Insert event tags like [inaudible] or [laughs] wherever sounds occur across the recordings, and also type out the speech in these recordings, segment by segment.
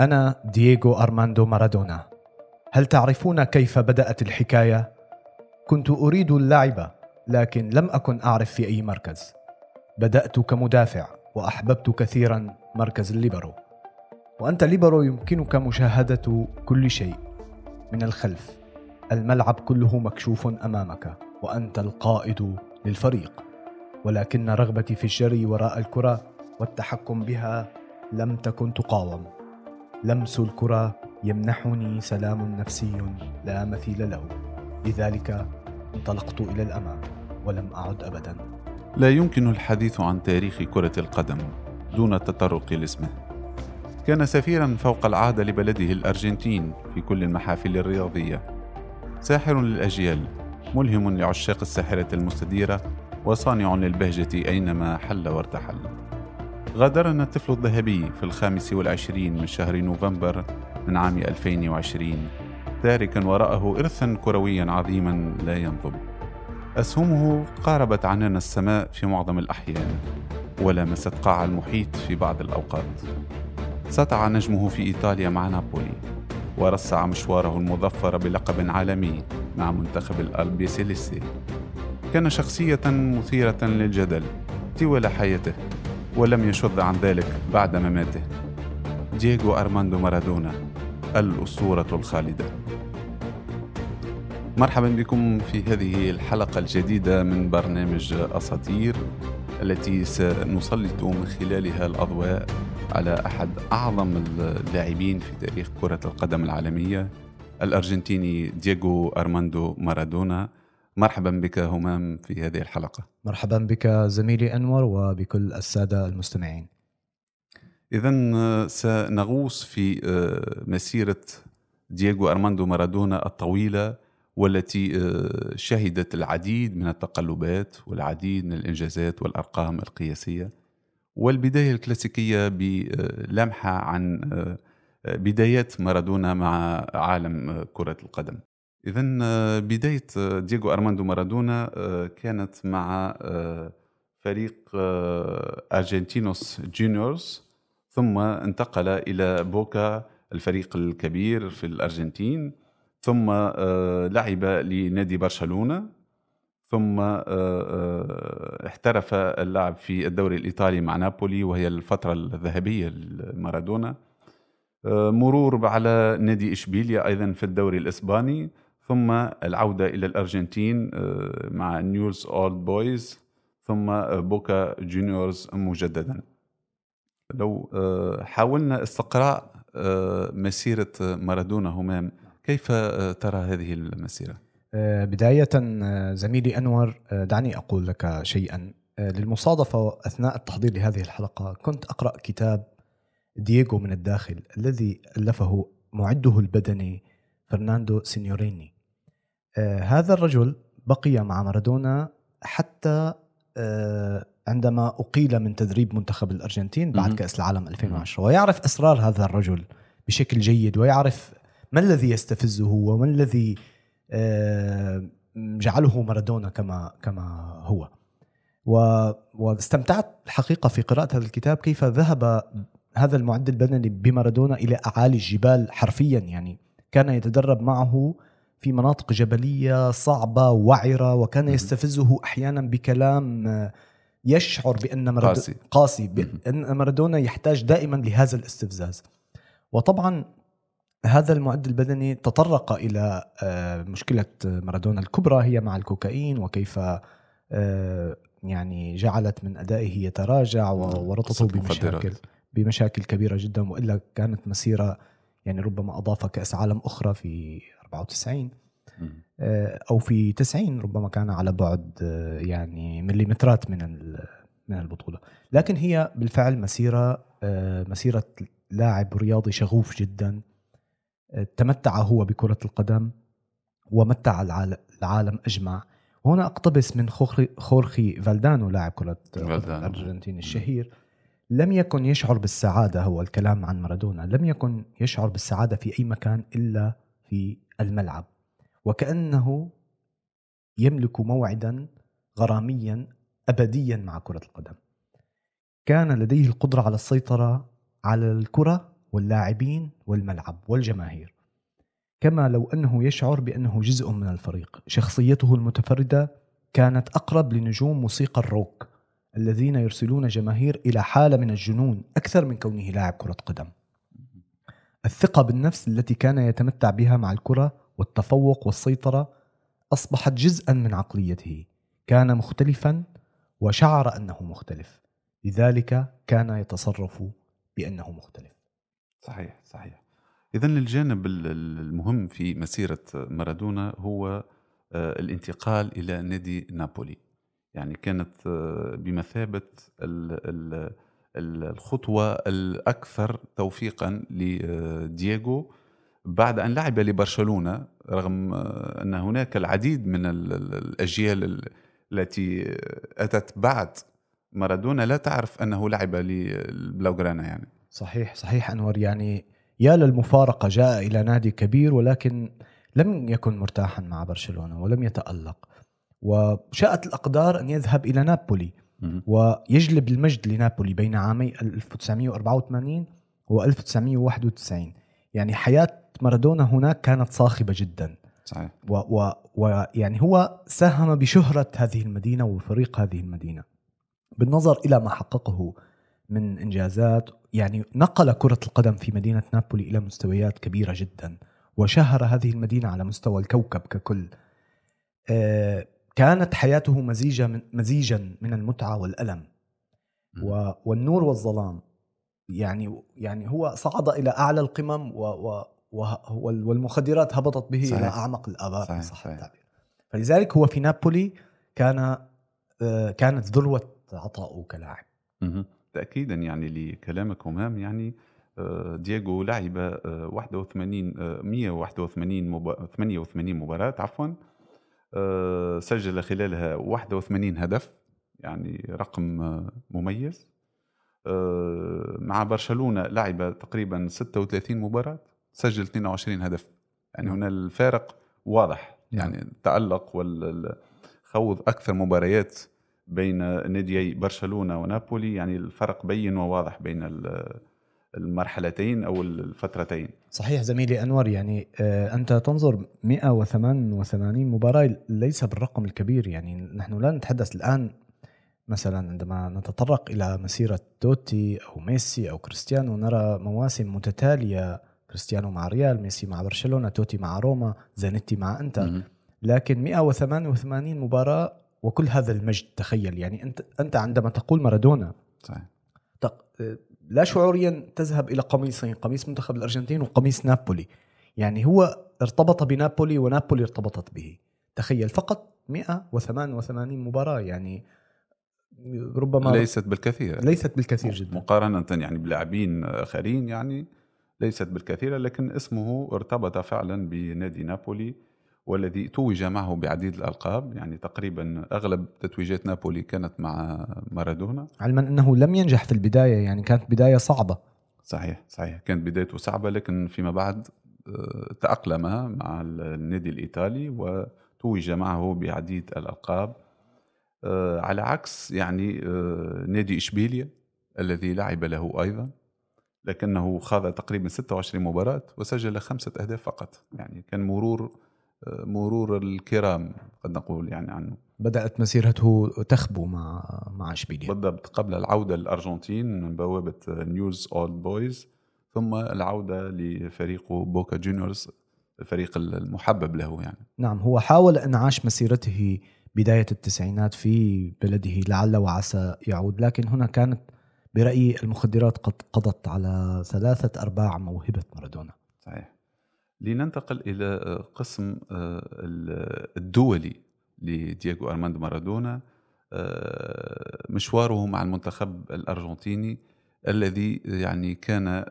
أنا دييغو أرماندو مارادونا. هل تعرفون كيف بدأت الحكاية؟ كنت أريد اللعب لكن لم أكن أعرف في أي مركز. بدأت كمدافع وأحببت كثيرا مركز الليبرو وأنت ليبرو يمكنك مشاهدة كل شيء. من الخلف الملعب كله مكشوف أمامك وأنت القائد للفريق. ولكن رغبتي في الجري وراء الكرة والتحكم بها لم تكن تقاوم. لمس الكرة يمنحني سلام نفسي لا مثيل له. لذلك انطلقت إلى الأمام ولم أعد ابدا. لا يمكن الحديث عن تاريخ كرة القدم دون التطرق لاسمه. كان سفيرا فوق العادة لبلده الأرجنتين في كل المحافل الرياضية. ساحر للأجيال ملهم لعشاق الساحرة المستديرة وصانع للبهجة أينما حل وارتحل. غادرنا الطفل الذهبي في الخامس والعشرين من شهر نوفمبر من عام 2020 تاركا وراءه إرثا كرويا عظيما لا ينضب. أسهمه قاربت عنان السماء في معظم الأحيان ولمست قاع المحيط في بعض الأوقات. سطع نجمه في إيطاليا مع نابولي ورصع مشواره المظفر بلقب عالمي مع منتخب الألبي سيليستي كان شخصية مثيرة للجدل طوال حياته. ولم يشذ عن ذلك بعد مماته. دييغو أرماندو مارادونا الأسطورة الخالدة. مرحبا بكم في هذه الحلقة الجديدة من برنامج أساطير التي سنسلط من خلالها الأضواء على أحد أعظم اللاعبين في تاريخ كرة القدم العالمية الأرجنتيني دييغو أرماندو مارادونا. مرحبا بك همام في هذه الحلقة. مرحبا بك زميلي أنور وبكل السادة المستمعين. إذا سنغوص في آه، مسيرة دييغو أرماندو مارادونا الطويلة والتي آه، شهدت العديد من التقلبات والعديد من الإنجازات والأرقام القياسية والبداية الكلاسيكية بلمحة عن آه، بدايات مارادونا مع عالم كرة القدم. إذا بداية دييغو أرماندو مارادونا كانت مع فريق أرجنتينوس جونيورز ثم انتقل إلى بوكا الفريق الكبير في الأرجنتين ثم آه، لعب لنادي برشلونة ثم آه، آه، احترف اللعب في الدوري الإيطالي مع نابولي وهي الفترة الذهبية لمارادونا. مرور على نادي إشبيليا أيضا في الدوري الإسباني. ثم العودة إلى الأرجنتين مع نيولز أولد بويز ثم بوكا جونيورز مجددا. لو آه، حاولنا استقراء آه، مسيرة مارادونا همام كيف آه، ترى هذه المسيرة؟ بداية زميلي أنور دعني أقول لك شيئا. للمصادفة أثناء التحضير لهذه الحلقة كنت أقرأ كتاب دييغو من الداخل الذي ألفه معده البدني فرناندو سينيوريني. هذا الرجل بقي مع مارادونا حتى عندما أقيل من تدريب منتخب الأرجنتين بعد كأس العالم 2010 ويعرف أسرار هذا الرجل بشكل جيد ويعرف ما الذي يستفزه وما الذي آه، جعله مارادونا كما كما هو. واستمتعت الحقيقة في قراءة هذا الكتاب كيف ذهب هذا المعد البدني بمارادونا إلى أعالي الجبال حرفيا يعني كان يتدرب معه في مناطق جبلية صعبة وعرة وكان يستفزه أحيانا بكلام يشعر بأن مارادونا قاسي, قاسي بأن مارادونا يحتاج دائما لهذا الاستفزاز. وطبعا هذا المعد البدني تطرق إلى آه، مشكلة مارادونا الكبرى هي مع الكوكايين وكيف آه، يعني جعلت من أدائه يتراجع ورطته بمشاكل بمشاكل كبيرة جدا وإلا كانت مسيرة يعني ربما أضاف كأس عالم أخرى في 94 آه، أو في 90 ربما كان على بعد آه، يعني مليمترات من من البطولة. لكن هي بالفعل مسيرة آه، مسيرة لاعب رياضي شغوف جدا تمتع هو بكرة القدم ومتع العالم أجمع. وهنا أقتبس من خورخي فالدانو لاعب كرة الأرجنتين الشهير. لم يكن يشعر بالسعادة هو الكلام عن مارادونا. لم يكن يشعر بالسعادة في أي مكان إلا في الملعب وكأنه يملك موعدا غراميا أبديا مع كرة القدم. كان لديه القدرة على السيطرة على الكرة واللاعبين والملعب والجماهير. كما لو أنه يشعر بأنه جزء من الفريق شخصيته المتفردة كانت أقرب لنجوم موسيقى الروك الذين يرسلون جماهير إلى حالة من الجنون أكثر من كونه لاعب كرة قدم. الثقة بالنفس التي كان يتمتع بها مع الكرة والتفوق والسيطرة أصبحت جزءا من عقليته. كان مختلفا وشعر أنه مختلف. لذلك كان يتصرف بأنه مختلف. صحيح صحيح. اذا الجانب المهم في مسيرة مارادونا هو آه، الانتقال إلى نادي نابولي. يعني كانت آه، بمثابة الخطوة الأكثر توفيقا لدييغو بعد أن لعب لبرشلونة رغم أن هناك العديد من الأجيال التي أتت بعد مارادونا لا تعرف أنه لعب للبلاوغرانا يعني. صحيح صحيح أنور. يعني يا للمفارقة جاء إلى نادي كبير ولكن لم يكن مرتاحا مع برشلونة ولم يتألق. وشاءت الأقدار أن يذهب إلى نابولي. ويجلب المجد لنابولي بين عامي 1984 و 1991 يعني حياة مارادونا هناك كانت صاخبة جدا. صحيح. ويعني هو ساهم بشهرة هذه المدينة وفريق هذه المدينة. بالنظر إلى ما حققه من إنجازات يعني نقل كرة القدم في مدينة نابولي إلى مستويات كبيرة جدا وشهر هذه المدينة على مستوى الكوكب ككل. آه، كانت حياته مزيجا من مزيجا من المتعة والألم. والنور والظلام. يعني يعني هو صعد إلى أعلى القمم و و والمخدرات هبطت به صحيح. إلى أعمق الابار صحيح. صح التعبير فلذلك هو في نابولي كان آه، كانت ذروة عطائه كلاعب. تاكيدا يعني لكلامك همام يعني آه، دييغو لعب 81 181 88 مباراة عفوا. سجل خلالها 81 هدف يعني رقم آه، مميز مع برشلونة لعب تقريبا 36 مباراة سجل 22 هدف يعني نعم. هنا الفارق واضح نعم. يعني التألق والخوض أكثر مباريات بين ناديي برشلونة ونابولي يعني الفرق بين وواضح بين المرحلتين أو الفترتين. صحيح زميلي أنور يعني آه، أنت تنظر 188 مباراة ليس بالرقم الكبير. يعني نحن لا نتحدث الآن مثلا عندما نتطرق إلى مسيرة توتي أو ميسي أو كريستيانو نرى مواسم متتالية كريستيانو مع ريال ميسي مع برشلونة توتي مع روما زانيتي مع إنتر. لكن 188 مباراة وكل هذا المجد تخيل. يعني أنت أنت عندما تقول مارادونا صحيح. لا شعوريا تذهب إلى قميصين قميص منتخب الأرجنتين وقميص نابولي. يعني هو ارتبط بنابولي ونابولي ارتبطت به. تخيل فقط 188 مباراة يعني ربما ليست بالكثير. ليست بالكثير جدا. مقارنة يعني بلاعبين آخرين يعني ليست بالكثيره لكن اسمه ارتبط فعلا بنادي نابولي. والذي توج معه بعديد الألقاب يعني تقريبا أغلب تتويجات نابولي كانت مع مارادونا. علما أنه لم ينجح في البداية يعني كانت بداية صعبة. صحيح صحيح. كانت بدايته صعبة لكن فيما بعد آه، تأقلم مع النادي الإيطالي وتوج معه بعديد الألقاب. آه، على عكس يعني آه، نادي إشبيليا الذي لعب له أيضا لكنه خاض تقريبا 26 مباراة وسجل خمسة أهداف فقط. يعني كان مرور مرور الكرام قد نقول يعني عنه. بدأت مسيرته تخبو مع مع إشبيليا. بالضبط قبل العودة للأرجنتين من بوابة نيوز أولد بويز ثم العودة لفريقه بوكا جونيورز الفريق المحبب له يعني. نعم هو حاول انعاش مسيرته بداية التسعينات في بلده لعل وعسى يعود لكن هنا كانت برأيي المخدرات قد قضت على ثلاثة أرباع موهبة مارادونا. صحيح. لننتقل إلى آه، قسم آه، الدولي لدييغو أرماندو مارادونا آه، مشواره مع المنتخب الأرجنتيني الذي يعني كان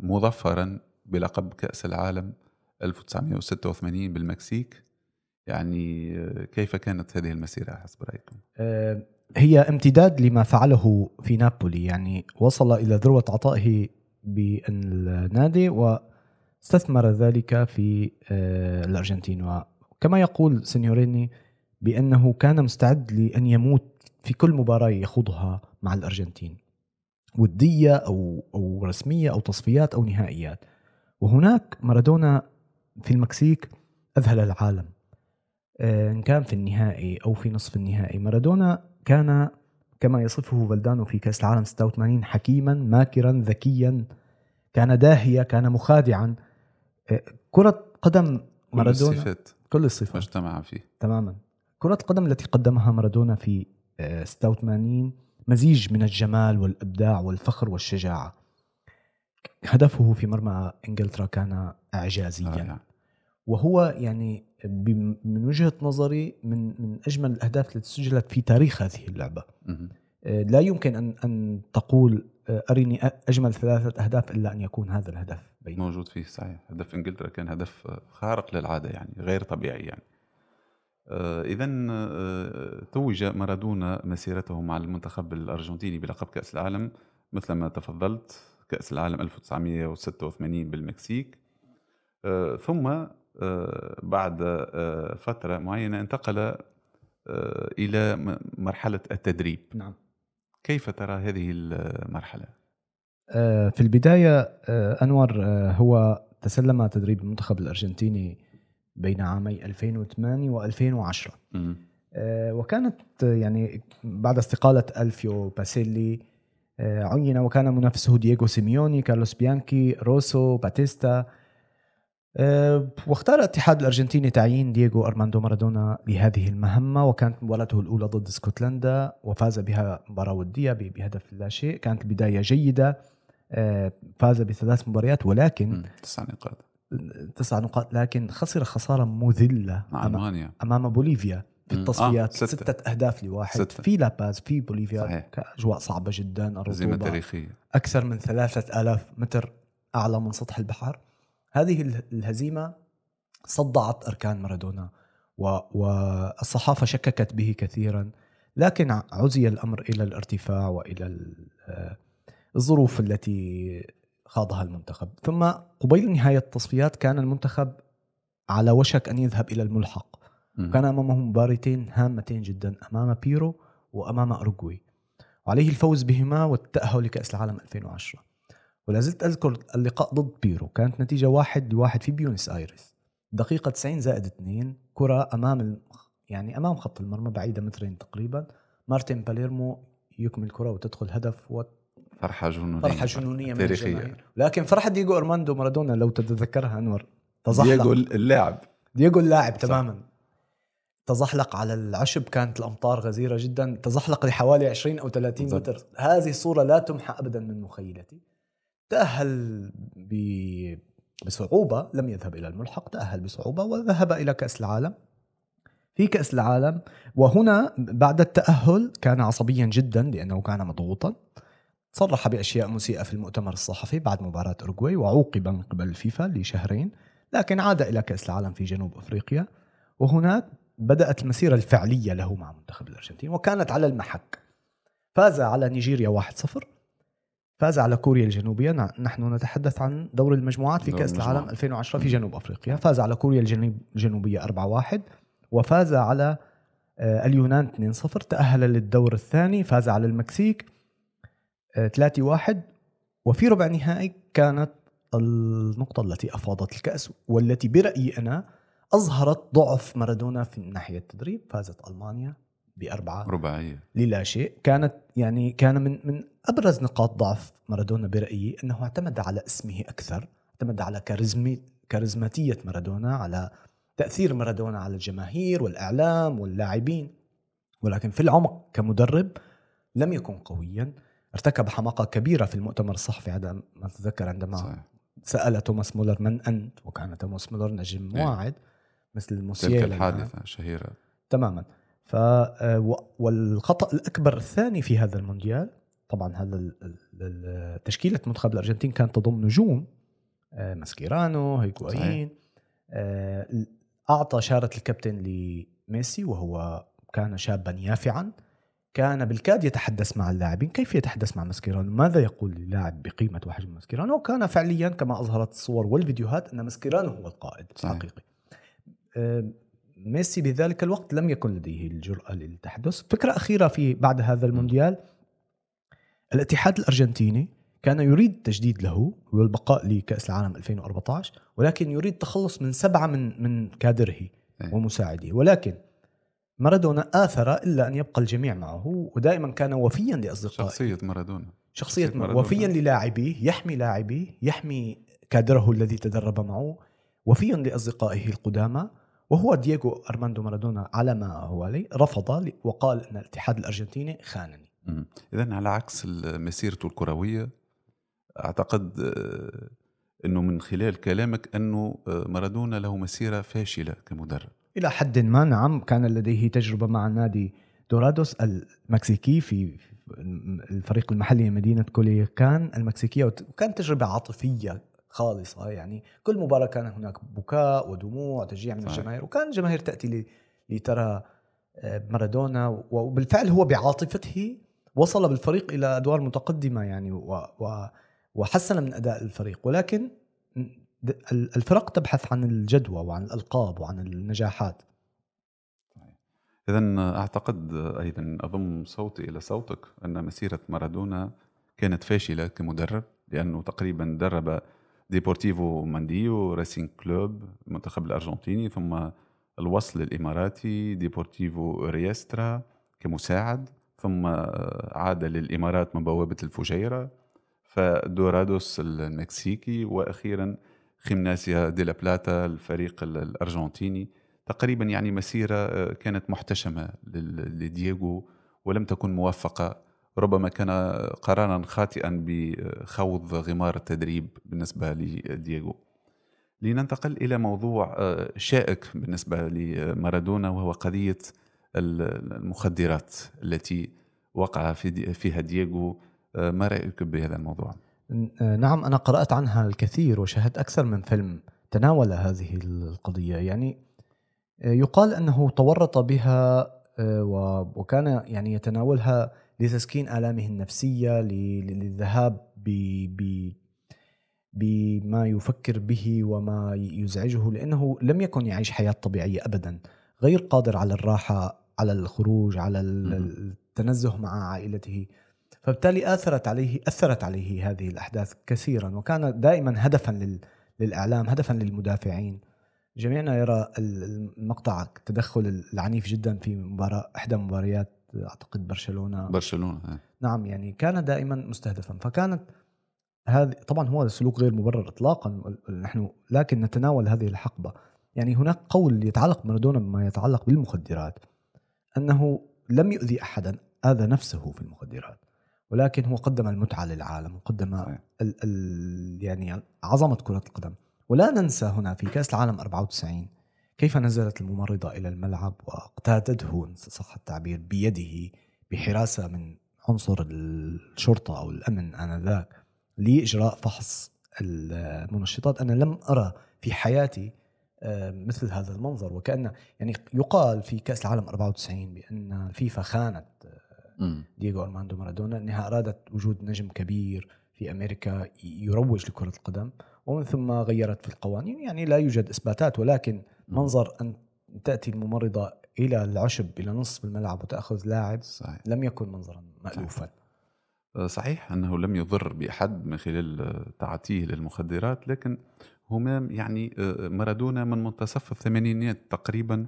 مظفرا بلقب كأس العالم 1986 بالمكسيك يعني كيف كانت هذه المسيرة حسب رأيكم؟ هي امتداد لما فعله في نابولي يعني وصل إلى ذروة عطائه بالنادي و استثمر ذلك في آه، الأرجنتين. وكما يقول سينيوريني بأنه كان مستعد لأن يموت في كل مباراة يخوضها مع الأرجنتين ودية أو أو رسمية أو تصفيات أو نهائيات. وهناك مارادونا في المكسيك أذهل العالم آه، إن كان في النهائي أو في نصف النهائي. مارادونا كان كما يصفه فالدانو في كأس العالم 86 حكيما ماكرا ذكيا كان داهيه كان مخادعا. آه، كرة قدم مارادونا كل الصفات. كل الصفات. مجتمع فيه. تماما. كرة القدم التي قدمها مارادونا في آه، 86 مزيج من الجمال والإبداع والفخر والشجاعة. هدفه في مرمى إنجلترا كان إعجازيا. رائع. وهو يعني من وجهة نظري من من أجمل الأهداف التي سجلت في تاريخ هذه اللعبة. مهم. آه، لا يمكن أن أن تقول آه، أرني أ- أجمل ثلاثة أهداف إلا أن يكون هذا الهدف. بين موجود فيه صحيح. هدف إنجلترا كان هدف خارق للعادة يعني غير طبيعي يعني. اذا توج مارادونا مسيرته مع المنتخب الأرجنتيني بلقب كأس العالم. مثل ما تفضلت كأس العالم 1986 بالمكسيك. آه، ثم آه، بعد آه، فترة معينة انتقل آه، إلى مرحلة التدريب. نعم. كيف ترى هذه المرحلة؟ آه، في البداية آه، أنور آه، هو تسلم تدريب المنتخب الأرجنتيني بين عامي 2008 و2010 مم. وكانت آه، يعني بعد استقالة ألفيو باسيلي آه، عين وكان منافسه دييغو سيميوني كارلوس بيانكي روسو باتيستا. آه، واختار الاتحاد الأرجنتيني تعيين دييغو أرماندو مارادونا لهذه المهمة وكانت مباراته الأولى ضد اسكتلندا وفاز بها مباراة ودية ب- بهدف لا شيء. كانت البداية جيدة. آه، فاز بثلاث مباريات ولكن. تسع نقاط تسع نقاط لكن خسر خسارة مذلة مع أمام- ألمانيا أمام بوليفيا في مم. التصفيات آه، آه ستة. ستة. أهداف لواحد ستة. في لاباز في بوليفيا صحيح. اجواء صعبة جدا هزيمة الرطوبه تاريخية أكثر من ثلاثة ألاف متر أعلى من سطح البحر هذه ال- الهزيمة صدعت أركان مارادونا و- والصحافة شككت به كثيرا لكن عزي الأمر إلى الارتفاع وإلى ال- آه، الظروف التي خاضها المنتخب. ثم قبيل نهاية التصفيات كان المنتخب على وشك أن يذهب إلى الملحق. كان أمامه مباراتين هامتين جدا أمام بيرو وأمام أوروغواي. وعليه الفوز بهما والتأهل لكأس العالم 2010 ولا زلت أذكر اللقاء ضد بيرو. كانت نتيجة واحد لواحد في بيونس ايرس دقيقة 90 زائد 2 كرة أمام الم... يعني أمام خط المرمى بعيدة مترين تقريبا. مارتن باليرمو يكمل كرة وتدخل هدف فرحة جنونية وفرحه جنونية من تاريخية. الجماهير لكن فرحة دييغو أرماندو مارادونا لو تتذكرها أنور تزحلق. دييغو اللاعب. دييغو اللاعب. تماما. تزحلق على العشب كانت الأمطار غزيرة جدا. تزحلق لحوالي 20 أو 30 بالضبط. متر. هذه الصورة لا تمحى ابدا من مخيلتي. تأهل ب... بصعوبة لم يذهب إلى الملحق تأهل بصعوبة وذهب إلى كأس العالم. في كأس العالم وهنا بعد التأهل كان عصبيا جدا لأنه كان مضغوطا. صرح بأشياء مسيئة في المؤتمر الصحفي بعد مباراة أوروغواي وعوقب من قبل الفيفا لشهرين لكن عاد إلى كأس العالم في جنوب أفريقيا وهناك بدأت المسيرة الفعلية له مع منتخب الأرجنتين وكانت على المحك. فاز على نيجيريا 1-0 فاز على كوريا الجنوبية. نع- نحن نتحدث عن دور المجموعات في دور كأس العالم المجموعات. 2010 في جنوب أفريقيا. فاز على كوريا الجنوب- الجنوبية 4-1 وفاز على آه، اليونان 2-0 تأهل للدور الثاني فاز على المكسيك آه، 3-1 وفي ربع نهائي كانت النقطة التي أفاضت الكأس والتي برأيي أنا أظهرت ضعف مارادونا في ناحية التدريب. فازت ألمانيا بأربعة رباعية. للا شيء. كانت يعني كان من من أبرز نقاط ضعف مارادونا برأيي أنه اعتمد على اسمه أكثر اعتمد على كاريزمي كاريزماتية مارادونا على تأثير مارادونا على الجماهير والإعلام واللاعبين. ولكن في العمق كمدرب لم يكن قويا. ارتكب حماقة كبيرة في المؤتمر الصحفي هذا ما أتذكر عندما صحيح. سأل توماس مولر من أنت؟ وكان توماس مولر نجم إيه. واعد مثل تلك الموسيقى الحادثة الشهيره تماما. ف آه، و- والخطأ الأكبر الثاني في هذا المونديال طبعا هذا تشكيلة منتخب الأرجنتين كانت تضم نجوم آه، ماسكيرانو هيغوايين آه، أعطى شارة الكابتن لميسي وهو كان شابا يافعا كان بالكاد يتحدث مع اللاعبين. كيف يتحدث مع ماسكيرانو ماذا يقول للاعب بقيمة وحجم ماسكيرانو وكان فعليا كما أظهرت الصور والفيديوهات أن ماسكيرانو هو القائد صحيح. الحقيقي. ميسي بذلك الوقت لم يكن لديه الجرأة للتحدث. فكرة أخيرة في بعد هذا المونديال الاتحاد الأرجنتيني كان يريد التجديد له والبقاء لكأس العالم 2014 ولكن يريد التخلص من سبعة من من كادره أي. ومساعديه ولكن مارادونا آثر إلا أن يبقى الجميع معه ودائما كان وفيا لأصدقائه. شخصية مارادونا. شخصية شخصية مارادونا. وفيا للاعبيه يحمي لاعبيه يحمي كادره الذي تدرب معه وفيا لأصدقائه القدامى. وهو دييغو أرماندو مارادونا على ما هو عليه رفض وقال أن الاتحاد الأرجنتيني خانني. إذا على عكس مسيرته الكروية أعتقد آه، أنه من خلال كلامك أنه آه، مارادونا له مسيرة فاشلة كمدرب. إلى حد ما نعم كان لديه تجربة مع نادي دورادوس المكسيكي في الفريق المحلي من مدينة كوليكان المكسيكية. وكانت تجربة عاطفية خالصة يعني كل مباراة كان هناك بكاء ودموع وتشجيع من. الجماهير وكان الجماهير تأتي لترى آه، مارادونا. وبالفعل هو بعاطفته وصل بالفريق إلى أدوار متقدمة يعني و و وحسن من أداء الفريق. ولكن الفرق تبحث عن الجدوى وعن الألقاب وعن النجاحات. إذا أعتقد أيضا أضم صوتي إلى صوتك أن مسيرة مارادونا كانت فاشلة كمدرب لأنه تقريبا درب ديبورتيفو مانديو ريسينج كلوب المنتخب الأرجنتيني ثم الوصل الإماراتي ديبورتيفو ريسترا كمساعد ثم عاد للإمارات من بوابة الفجيرة ف دورادوس المكسيكي وأخيرا خيمناسيا دي لا بلاتا الفريق الأرجنتيني. تقريبا يعني مسيرة آه، كانت محتشمة لل- لدييغو ولم تكن موفقة. ربما كان قرارا خاطئا بخوض غمار التدريب بالنسبة لدييغو. لننتقل إلى موضوع آه، شائك بالنسبة لمارادونا وهو قضية ال- المخدرات التي وقع فيها دييغو. آه، ما رأيك بهذا الموضوع؟ نعم أنا قرأت عنها الكثير وشاهدت أكثر من فيلم تناول هذه القضية يعني يقال أنه تورط بها آه، وكان يعني يتناولها لتسكين آلامه النفسية للذهاب بما يفكر به وما يزعجه لأنه لم يكن يعيش حياة طبيعية أبدا غير قادر على الراحة على الخروج على. التنزه مع عائلته فبالتالي آثرت عليه أثرت عليه هذه الأحداث كثيرا وكان دائما هدفا لل للإعلام هدفا للمدافعين. جميعنا يرى ال- المقطع التدخل العنيف جدا في مباراة إحدى مباريات أعتقد برشلونة. برشلونة آه. نعم يعني كان دائما مستهدفا. فكانت هذه طبعا هو سلوك غير مبرر اطلاقا نحن لكن نتناول هذه الحقبة. يعني هناك قول يتعلق مارادونا بما يتعلق بالمخدرات أنه لم يؤذي احدا آذى نفسه في المخدرات. ولكن هو قدم المتعة للعالم وقدم. ال ال يعني عظمة كرة القدم ولا ننسى هنا في كأس العالم 94 كيف نزلت الممرضة إلى الملعب واقتادته إن صح التعبير بيده بحراسة من عنصر الشرطة أو الأمن آنذاك لإجراء فحص المنشطات أنا لم أرى في حياتي آه، مثل هذا المنظر وكأن يعني يقال في كأس العالم 94 بأن الفيفا خانت مم. دييغو أرماندو مارادونا إنها أرادت وجود نجم كبير في أمريكا يروج لكرة القدم ومن ثم غيرت في القوانين. يعني لا يوجد إثباتات ولكن منظر أن تأتي الممرضة إلى العشب إلى نصف الملعب وتأخذ لاعب صحيح. لم يكن منظرا مالوفا. صحيح. أنه لم يضر بأحد من خلال تعاطيه للمخدرات لكن هما يعني آه، مارادونا من منتصف الثمانينات تقريبا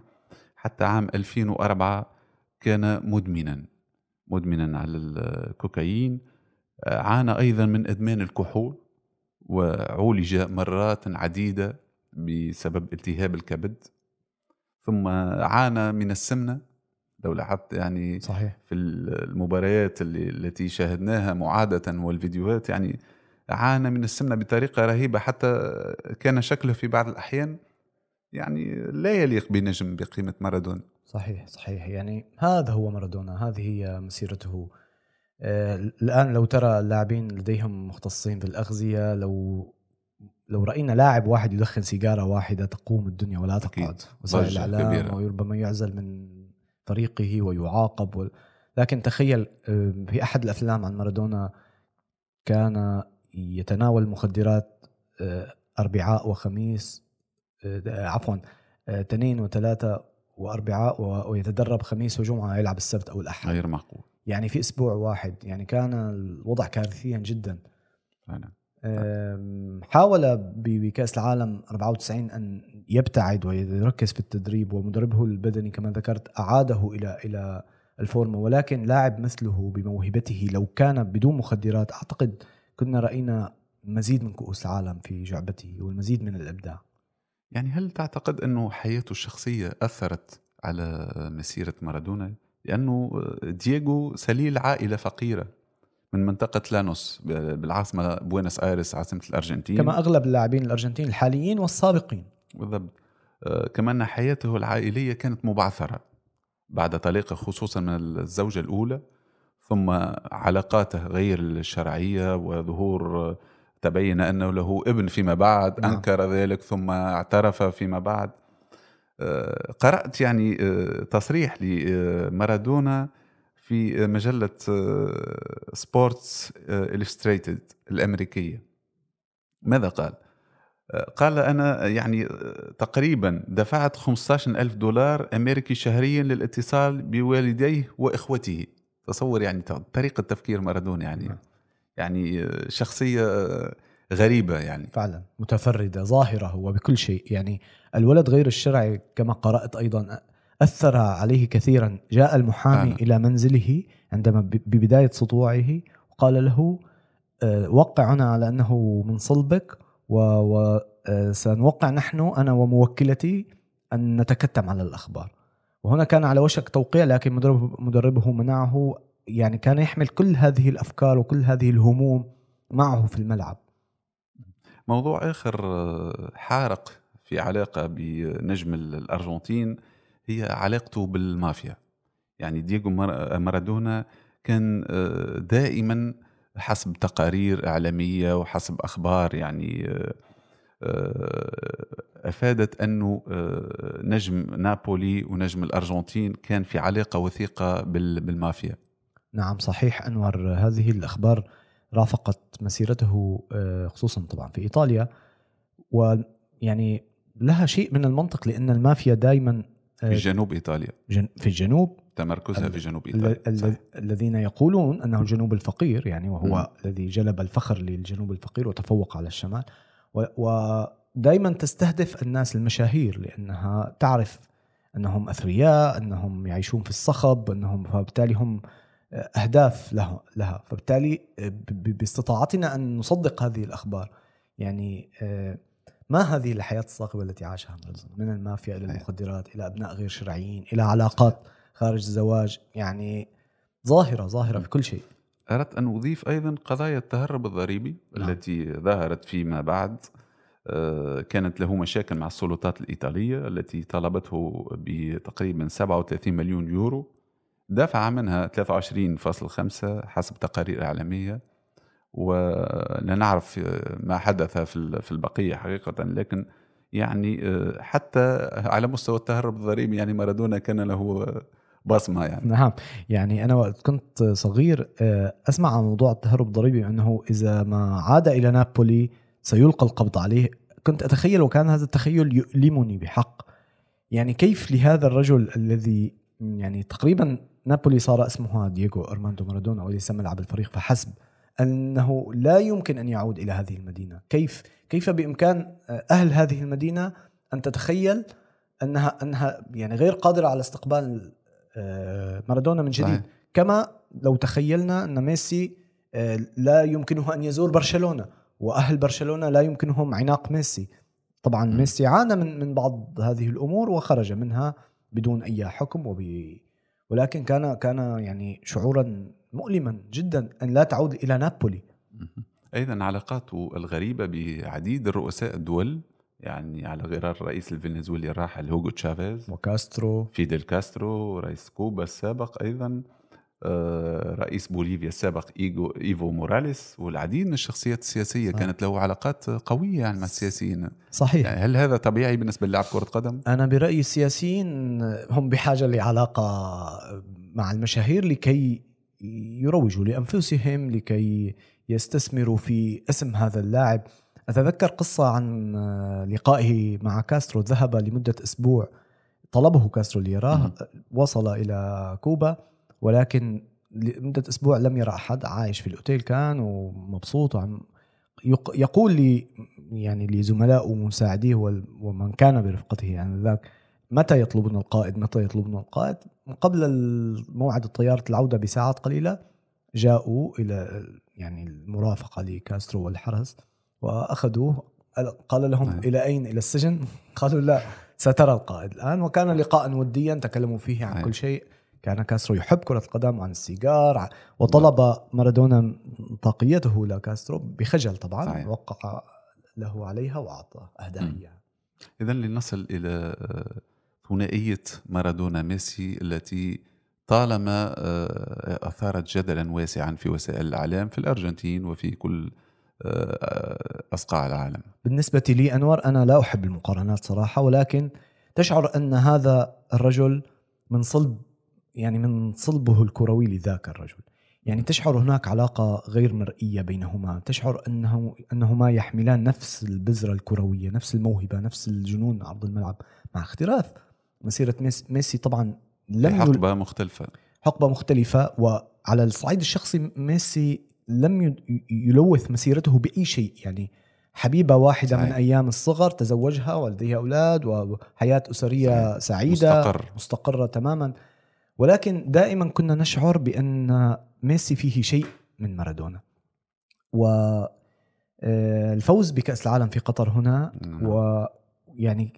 حتى عام 2004 كان مدمنا. مدمنا على الكوكايين عانى أيضا من إدمان الكحول وعولج مرات عديدة بسبب التهاب الكبد. ثم عانى من السمنة لو لاحظت يعني صحيح. في المباريات اللي التي شاهدناها معادة والفيديوهات يعني عانى من السمنة بطريقة رهيبة حتى كان شكله في بعض الأحيان يعني لا يليق بنجم بقيمة مارادونا. صحيح صحيح يعني هذا هو مارادونا هذه هي مسيرته آه، الآن لو ترى اللاعبين لديهم مختصين في الأغذية لو لو رأينا لاعب واحد يدخن سيجارة واحدة تقوم الدنيا ولا تقعد. وسائل الإعلام كبيرة. وربما يعزل من فريقه ويعاقب و... لكن تخيل آه، في أحد الأفلام عن مارادونا كان يتناول المخدرات آه، أربعاء وخميس عفوا اثنين وثلاثه وأربعاء ويتدرب خميس وجمعة يلعب السبت أو الأحد. غير معقول. يعني في أسبوع واحد. يعني كان الوضع كارثيا جدا. فعلا حاول بكأس العالم 94 أن يبتعد ويركز في التدريب ومدربه البدني كما ذكرت أعاده إلى إلى الفورمة. ولكن لاعب مثله بموهبته لو كان بدون مخدرات أعتقد كنا رأينا مزيد من كؤوس العالم في جعبته والمزيد من الإبداع. يعني هل تعتقد أنه حياته الشخصية أثرت على مسيرة مارادونا؟ لأنه دييغو سليل عائلة فقيرة من منطقة لانوس بالعاصمة بوينس آيرس عاصمة الأرجنتين. كما أغلب اللاعبين الأرجنتين الحاليين والسابقين. بالضبط. آه، كما أن حياته العائلية كانت مبعثرة بعد طليقة خصوصا من الزوجة الأولى ثم علاقاته غير الشرعية وظهور آه، تبين أنه له ابن فيما بعد نعم. أنكر ذلك ثم اعترف فيما بعد آه، قرأت يعني آه، تصريح لمارادونا في مجلة Sports Illustrated الأمريكية ماذا قال؟ قال أنا يعني تقريبا دفعت 15 ألف دولار أمريكي شهريا للاتصال بوالديه وإخوته تصور يعني طريقة تفكير مارادونا يعني نعم. يعني شخصية غريبة يعني. فعلا متفردة ظاهرة هو بكل شيء. يعني الولد غير الشرعي كما قرأت أيضا أثر عليه كثيرا. جاء المحامي فعلا. إلى منزله عندما ب- ببداية سطوعه وقال له آه، وقعنا على أنه من صلبك وسنوقع نحن أنا وموكلتي أن نتكتم على الأخبار. وهنا كان على وشك توقيع لكن مدربه منعه يعني كان يحمل كل هذه الأفكار وكل هذه الهموم معه في الملعب. موضوع آه، حارق في علاقة بنجم الأرجنتين هي علاقته بالمافيا. يعني دييغو مار- مارادونا كان دائما حسب تقارير إعلامية وحسب أخبار يعني أنه آه، نجم نابولي ونجم الأرجنتين كان في علاقة وثيقة بال- بالمافيا. نعم صحيح. أنور هذه الأخبار رافقت مسيرته آه، خصوصا طبعا في إيطاليا ويعني لها شيء من المنطق لأن المافيا دائما في جنوب إيطاليا. في الجنوب. تمركزها في جنوب ال- صحيح. الذين يقولون أنه الجنوب الفقير يعني وهو مم. الذي جلب الفخر للجنوب الفقير وتفوق على الشمال. ودائما تستهدف الناس المشاهير لأنها تعرف أنهم أثرياء أنهم يعيشون في الصخب أنهم فبالتالي هم أهداف له لها. فبالتالي باستطاعتنا أن نصدق هذه الأخبار. يعني آه، ما هذه الحياة الصاخبة التي عاشها مارادونا من المافيا إلى. المخدرات إلى أبناء غير شرعيين إلى علاقات خارج الزواج. يعني ظاهرة ظاهرة في كل شيء. أردت أن أضيف أيضا قضايا التهرب الضريبي نعم. التي ظهرت فيما بعد. آه، كانت له مشاكل مع السلطات الإيطالية التي طلبته بتقريبا 37 مليون يورو. دفع منها 23.5 حسب تقارير إعلامية ولا نعرف ما حدث في ال- في البقية حقيقة لكن يعني آه، حتى على مستوى التهرب الضريبي يعني مارادونا كان له بصمة يعني. نعم. يعني أنا وقت كنت صغير آه، أسمع عن موضوع التهرب الضريبي انه إذا ما عاد إلى نابولي سيلقى القبض عليه. كنت أتخيل وكان هذا التخيل يؤلمني بحق. يعني كيف لهذا الرجل الذي يعني تقريبا نابولي صار اسمها دييغو أرماندو مارادونا وليس ملعب الفريق فحسب أنه لا يمكن أن يعود إلى هذه المدينة كيف كيف بإمكان آه، أهل هذه المدينة أن تتخيل أنها أنها يعني غير قادرة على استقبال آه، مارادونا من جديد صحيح. كما لو تخيلنا أن ميسي آه، لا يمكنه أن يزور برشلونة وأهل برشلونة لا يمكنهم عناق ميسي طبعا م. ميسي عانى من من بعض هذه الأمور وخرج منها بدون أي حكم وب ولكن كان كان يعني شعورا مؤلما جدا أن لا تعود إلى نابولي. أيضا علاقاته الغريبة بعديد الرؤساء الدول يعني على غرار الرئيس الفنزويلي الراحل هوغو تشافيز وكاسترو فيدل كاسترو رئيس كوبا السابق أيضا رئيس بوليفيا السابق إيفو موراليس والعديد من الشخصيات السياسية صح. كانت له علاقات قوية يعني مع السياسيين صحيح يعني هل هذا طبيعي بالنسبة للاعب كرة قدم؟ أنا برأيي السياسيين هم بحاجة لعلاقة مع المشاهير لكي يروجوا لأنفسهم لكي يستثمروا في اسم هذا اللاعب أتذكر قصة عن لقائه مع كاسترو ذهب لمدة أسبوع طلبه كاسترو ليراه. وصل إلى كوبا ولكن لمدة أسبوع لم يرى أحد عايش في الأوتيل كان ومبسوط وعم يق- يقول لي يعني لزملائه ومساعديه ومن كان برفقته يعني ذاك متى يطلبنا القائد؟ متى يطلبنا القائد؟ قبل موعد الطيارة العودة بساعات قليلة جاءوا إلى يعني المرافقة لكاسترو والحرس وأخذوه قال لهم نعم. إلى أين؟ إلى السجن؟ [laughs] قالوا لا سترى القائد الآن وكان لقاء وديا تكلموا فيه عن نعم. كل شيء. كان كاسترو يحب كرة القدم وعن السيجار وطلب مارادونا طاقيته لكاسترو بخجل طبعا صحيح. وقع له عليها وأعطاه أهداه مم. إياها إذا لنصل إلى آه، ثنائية مارادونا ميسي التي طالما آه، أثارت جدلا واسعا في وسائل الإعلام في الأرجنتين وفي كل آه، أصقاع العالم بالنسبة لي أنور أنا لا أحب المقارنات صراحة ولكن تشعر أن هذا الرجل من صلب يعني من صلبه الكروي لذاك الرجل. يعني تشعر هناك علاقة غير مرئية بينهما. تشعر أنه أنهما يحملان نفس البذرة الكروية نفس الموهبة نفس الجنون عرض الملعب مع اختلاف. مسيرة ميسي, طبعا لم يل- حقبة مختلفة. حقبة مختلفة وعلى الصعيد الشخصي ميسي لم يلوث مسيرته بأي شيء. يعني حبيبة واحدة صحيح. من أيام الصغر تزوجها ولديها أولاد وحياة أسرية صحيح. سعيدة مستقر. مستقرة تماما. ولكن دائما كنا نشعر بأن ميسي فيه شيء من مارادونا. والفوز بكأس العالم في قطر هنا نعم. ويعني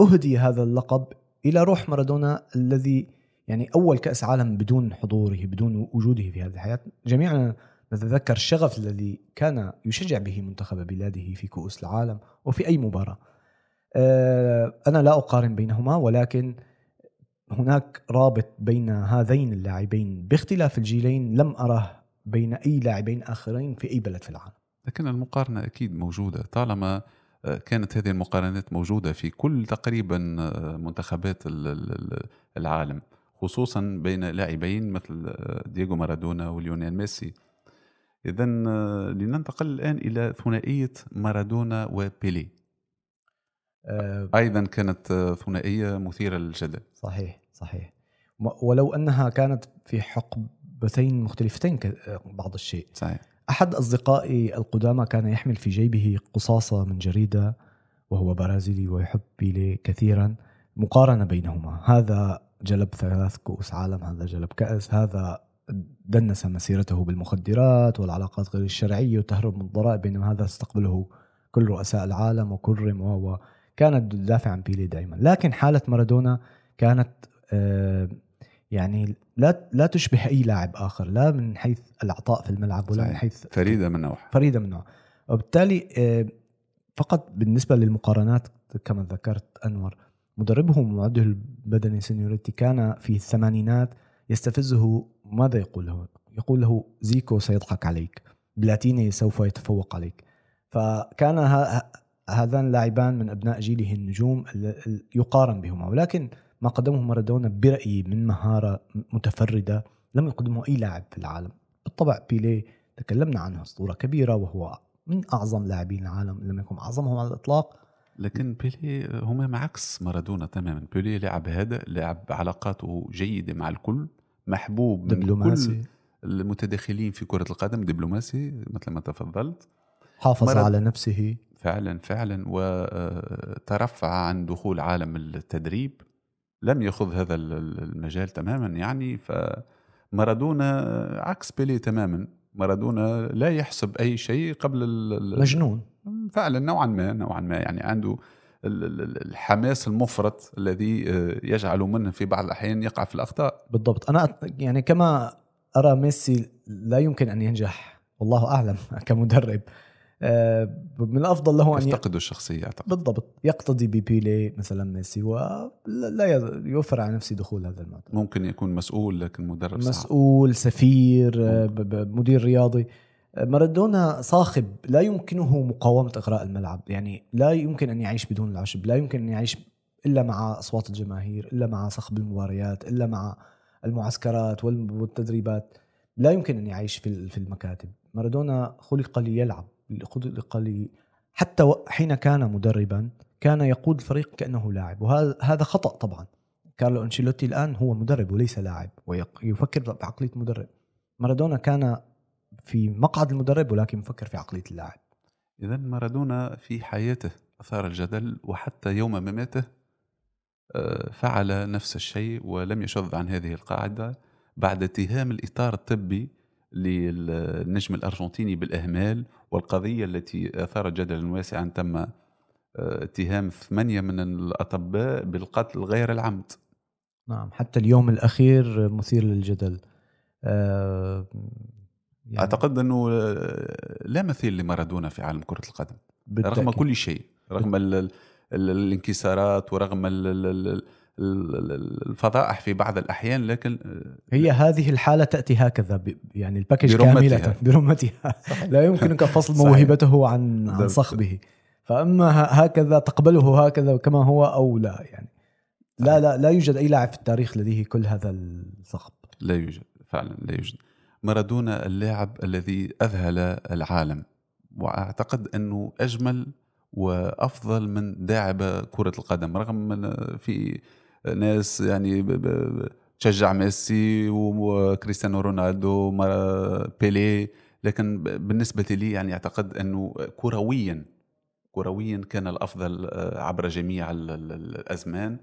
أهدي هذا اللقب إلى روح مارادونا الذي يعني أول كأس عالم بدون حضوره بدون وجوده في هذه الحياة. جميعنا نتذكر الشغف الذي كان يشجع به منتخب بلاده في كؤوس العالم وفي أي مباراة. آه، أنا لا أقارن بينهما ولكن هناك رابط بين هذين اللاعبين. باختلاف الجيلين لم أره بين أي لاعبين آخرين في أي بلد في العالم. لكن المقارنة أكيد موجودة. طالما آه، كانت هذه المقارنات موجودة في كل تقريبا آه، منتخبات ال- ال- ال- العالم خصوصا بين لاعبين مثل آه، دييغو مارادونا وليونيل ميسي. إذا لننتقل الآن إلى ثنائية مارادونا وبيلي آه، أيضا كانت آه، ثنائية مثيرة للجدل. صحيح صحيح. ولو أنها كانت في حقبتين مختلفتين ك- بعض الشيء. صحيح. أحد أصدقائي القدامى كان يحمل في جيبه قصاصة من جريدة وهو برازيلي ويحب بيلي كثيرا مقارنة بينهما. هذا جلب ثلاث كؤوس عالم هذا جلب كأس هذا دنس مسيرته بالمخدرات والعلاقات غير الشرعية وتهرب من الضرائب بينما هذا استقبله كل رؤساء العالم وكرم و- كانت تدافع عن بيلي دائما لكن حالة مارادونا كانت آه، يعني لا لا تشبه أي لاعب آخر لا من حيث العطاء في الملعب ولا صحيح. من حيث فريدة من نوعها فريدة من نوعها وبالتالي آه، فقط بالنسبة للمقارنات كما ذكرت أنور مدربه ومعده البدني سينيوريني كان في الثمانينات يستفزه ماذا يقول له؟ يقول له زيكو سيضحك عليك بلاتيني سوف يتفوق عليك فكان هذان لاعبان من أبناء جيله النجوم ال- ال- يقارن بهما ولكن ما قدمه مارادونا برأيي من مهارة متفردة لم يقدمه أي لاعب في العالم. بالطبع بيليه تكلمنا عنه أسطورة كبيرة وهو من أعظم لاعبين العالم لم يكن أعظمهم على الإطلاق. لكن بيلي هما عكس مارادونا تماما. بيلي لاعب هادئ لاعب علاقاته جيدة مع الكل محبوب من كل دبلوماسي. المتداخلين في كرة القدم دبلوماسي مثل ما تفضلت. حافظ مرض. على نفسه. فعلا فعلا وترفع عن دخول عالم التدريب. لم يخذ هذا ال- ال- المجال تماما يعني فمارادونا عكس بيلي تماما. مارادونا لا يحسب أي شيء قبل مجنون. فعلا نوعا ما نوعا ما يعني عنده ال- ال- الحماس المفرط الذي آه، يجعل منه في بعض الأحيان يقع في الأخطاء. بالضبط. أنا يعني كما أرى ميسي لا يمكن أن ينجح والله أعلم [laughs] كمدرب. آه، من الأفضل له أن ي... يفتقد الشخصية أعتقد. بالضبط. يقتدي ببيلي مثلا ميسي ولا يوفر على نفسه دخول هذا المعترك ممكن يكون مسؤول لكن مدرب صعب. مسؤول سفير آه، ب- مدير رياضي. آه، مارادونا صاخب لا يمكنه مقاومة إغراء الملعب. يعني لا يمكن أن يعيش بدون العشب. لا يمكن أن يعيش إلا مع أصوات الجماهير إلا مع صخب المباريات إلا مع المعسكرات وال- والتدريبات. لا يمكن أن يعيش في المكاتب. مارادونا خلق ليلعب. خلق لي حتى حين كان مدربا كان يقود الفريق كأنه لاعب. وهذا هذا خطأ طبعا. كارلو أنشيلوتي الآن هو مدرب وليس لاعب ويفكر بعقلية مدرب مارادونا كان في مقعد المدرب ولكن يفكر في عقلية اللاعب. اذا مارادونا في حياته أثار الجدل وحتى يوم مماته آه، فعل نفس الشيء ولم يشذ عن هذه القاعدة. بعد اتهام الإطار الطبي للنجم الأرجنتيني بالإهمال والقضية التي اثارت جدلا واسعا تم آه، اتهام ثمانية من الأطباء بالقتل غير العمد نعم حتى اليوم الأخير مثير للجدل أه يعني أعتقد أنه آه، لا مثيل لمارادونا في عالم كرة القدم بالتأكيد. رغم كل شيء رغم ال الانكسارات ورغم الفضائح في بعض الأحيان لكن هي هذه الحالة تأتي هكذا يعني الباكج كاملة برمتها. لا يمكنك [laughs] فصل موهبته عن عن صخبه فأما هكذا تقبله هكذا كما هو أو لا يعني. لا لا لا يوجد أي لاعب في التاريخ لديه كل هذا الصخب لا يوجد فعلا لا يوجد. مارادونا اللاعب الذي أذهل العالم وأعتقد أنه أجمل وأفضل من داعب كرة القدم رغم في ناس يعني تشجع ميسي وكريستيانو رونالدو بيلي لكن بالنسبة لي يعني أعتقد أنه كرويا كرويا كان الأفضل آه، عبر جميع الأزمان.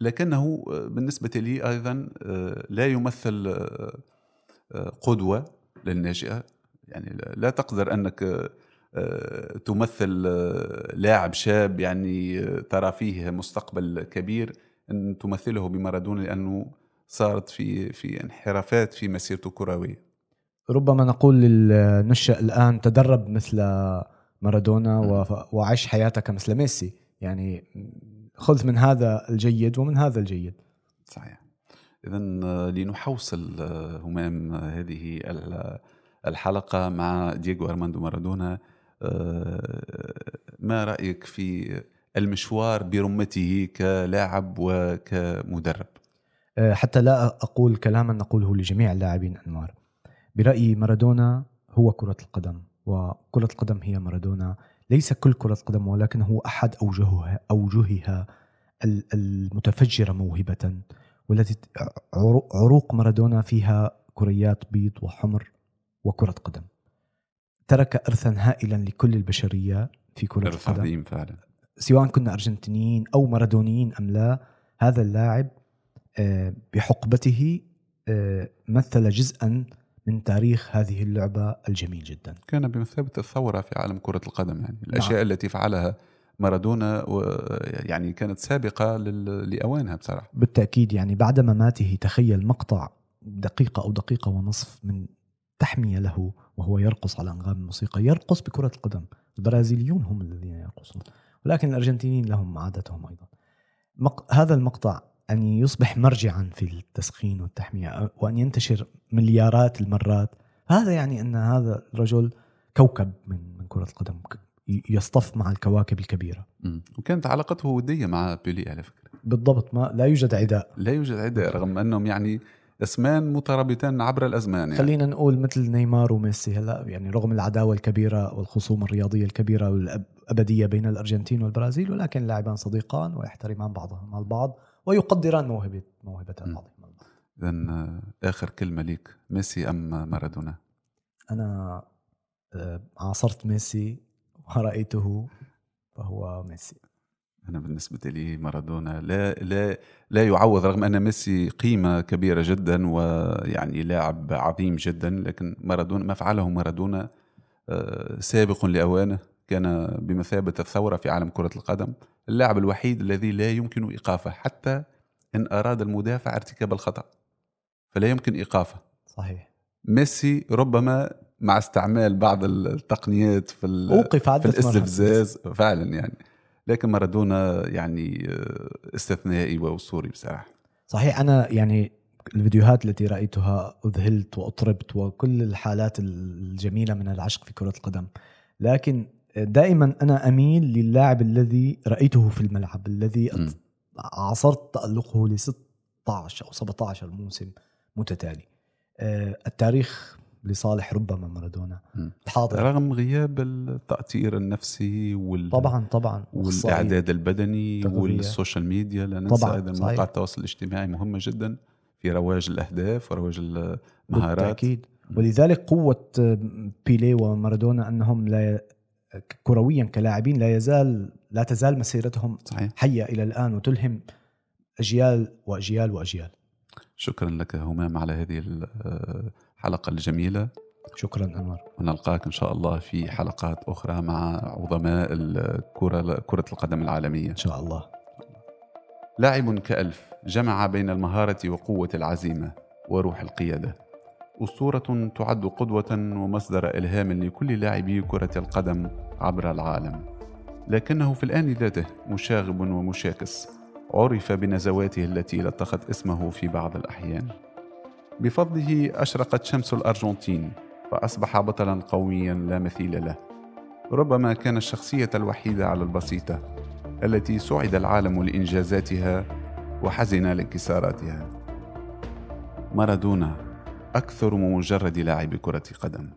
لكنه بالنسبة لي أيضا آه، لا يمثل آه، قدوة للناشئة. يعني لا تقدر أنك تمثل لاعب شاب يعني ترى فيه مستقبل كبير. أن تمثله بمارادونا لأنه صارت في في انحرافات في مسيرته الكروية. ربما نقول للنشأ الآن تدرب مثل مارادونا وعيش حياتك مثل ميسي. يعني خذ من هذا الجيد ومن هذا الجيد. صحيح. اذا لنحوصل همام هذه الحلقة مع دييغو أرماندو مارادونا. ما رأيك في المشوار برمته كلاعب وكمدرب. أه، حتى لا أقول كلاما نقوله لجميع اللاعبين أنوار برأيي مارادونا هو كرة القدم وكرة القدم هي مارادونا. ليس كل كرة قدم ولكن هو أحد أوجهها أوجهها المتفجرة موهبة والتي عروق مارادونا فيها كريات بيض وحمر وكرة قدم. ترك إرثا هائلا لكل البشرية في كرة القدم. عظيم فعلا. سواء كنا أرجنتينيين أو مارادونيين أم لا هذا اللاعب آه، بحقبته آه، مثل جزءا من تاريخ هذه اللعبة الجميل جدا. كان بمثابة الثورة في عالم كرة القدم يعني الأشياء نعم. التي فعلها مارادونا يعني كانت سابقة لأوانها بصراحة. بالتأكيد يعني بعد مماته تخيل مقطع دقيقة أو دقيقة ونصف من تحمية له وهو يرقص على أنغام الموسيقى يرقص بكرة القدم. البرازيليون هم الذين يرقصون. ولكن الأرجنتينيين لهم عادتهم أيضا. مق... هذا المقطع أن يصبح مرجعا في التسخين والتحمية وأن ينتشر مليارات المرات. هذا يعني أن هذا الرجل كوكب من من كرة القدم يصطف مع الكواكب الكبيرة. وكانت علاقته ودية مع بيلي على فكرة. بالضبط. ما لا يوجد عداء. لا يوجد عداء رغم أنهم يعني أسمان مترابطان عبر الأزمان يعني. خلينا نقول مثل نيمار وميسي هلا يعني رغم العداوة الكبيرة والخصوم الرياضية الكبيرة والابديه بين الأرجنتين والبرازيل ولكن لاعبان صديقان ويحترمان بعضهما البعض ويقدران موهبه موهبة بعضهما البعض. اذا آه، آخر كلمة ليك ميسي أم مارادونا؟ أنا آه، عاصرت ميسي ورأيته فهو ميسي. أنا بالنسبة لي مارادونا لا لا لا يعوض رغم أن ميسي قيمة كبيرة جدا ويعني لاعب عظيم جدا لكن مارادونا ما فعله مارادونا آه، سابق لأوانه. كان بمثابة الثورة في عالم كرة القدم اللاعب الوحيد الذي لا يمكن إيقافه حتى إن أراد المدافع ارتكاب الخطأ. فلا يمكن إيقافه. صحيح. ميسي ربما مع استعمال بعض التقنيات في, أوقف في الاستفزاز فعلا يعني. لكن مارادونا يعني آه، استثنائي وأسطوري بصراحة. صحيح أنا يعني الفيديوهات التي رأيتها أذهلت وأطربت وكل الحالات الجميلة من العشق في كرة القدم. لكن دائما أنا أميل للاعب الذي رأيته في الملعب الذي. عاصرت تألقه ل 16 أو 17 موسم متتالي آه، التاريخ لصالح ربما مارادونا مم. حاضر رغم غياب التأطير النفسي وال... طبعا طبعا والاعداد البدني تغذية. وال social media لا ننسى طبعاً، أيضا. مواقع التواصل الاجتماعي مهمه جدا في رواج الأهداف ورواج المهارات بالتأكيد ولذلك قوة بيليه ومارادونا أنهم لا كرويا كلاعبين لا يزال لا تزال مسيرتهم صحيح. حية إلى الآن وتلهم أجيال وأجيال وأجيال. شكرا لك همام على هذه الحلقة الجميلة. شكرا أنور. ونلقاك إن شاء الله في حلقات أخرى مع عظماء الكره كرة القدم العالمية. إن شاء الله. لاعب كألف جمع بين المهارة وقوة العزيمة وروح القيادة. أسطورة تعد قدوة ومصدر إلهام لكل لاعبي كرة القدم عبر العالم. لكنه في الآن ذاته مشاغب ومشاكس عرف بنزواته التي لطخت اسمه في بعض الأحيان. بفضله أشرقت شمس الأرجنتين فأصبح بطلا قويا لا مثيل له. ربما كان الشخصية الوحيدة على البسيطة التي سعد العالم لإنجازاتها وحزن لانكساراتها. مارادونا أكثر من مجرد لاعب كرة قدم.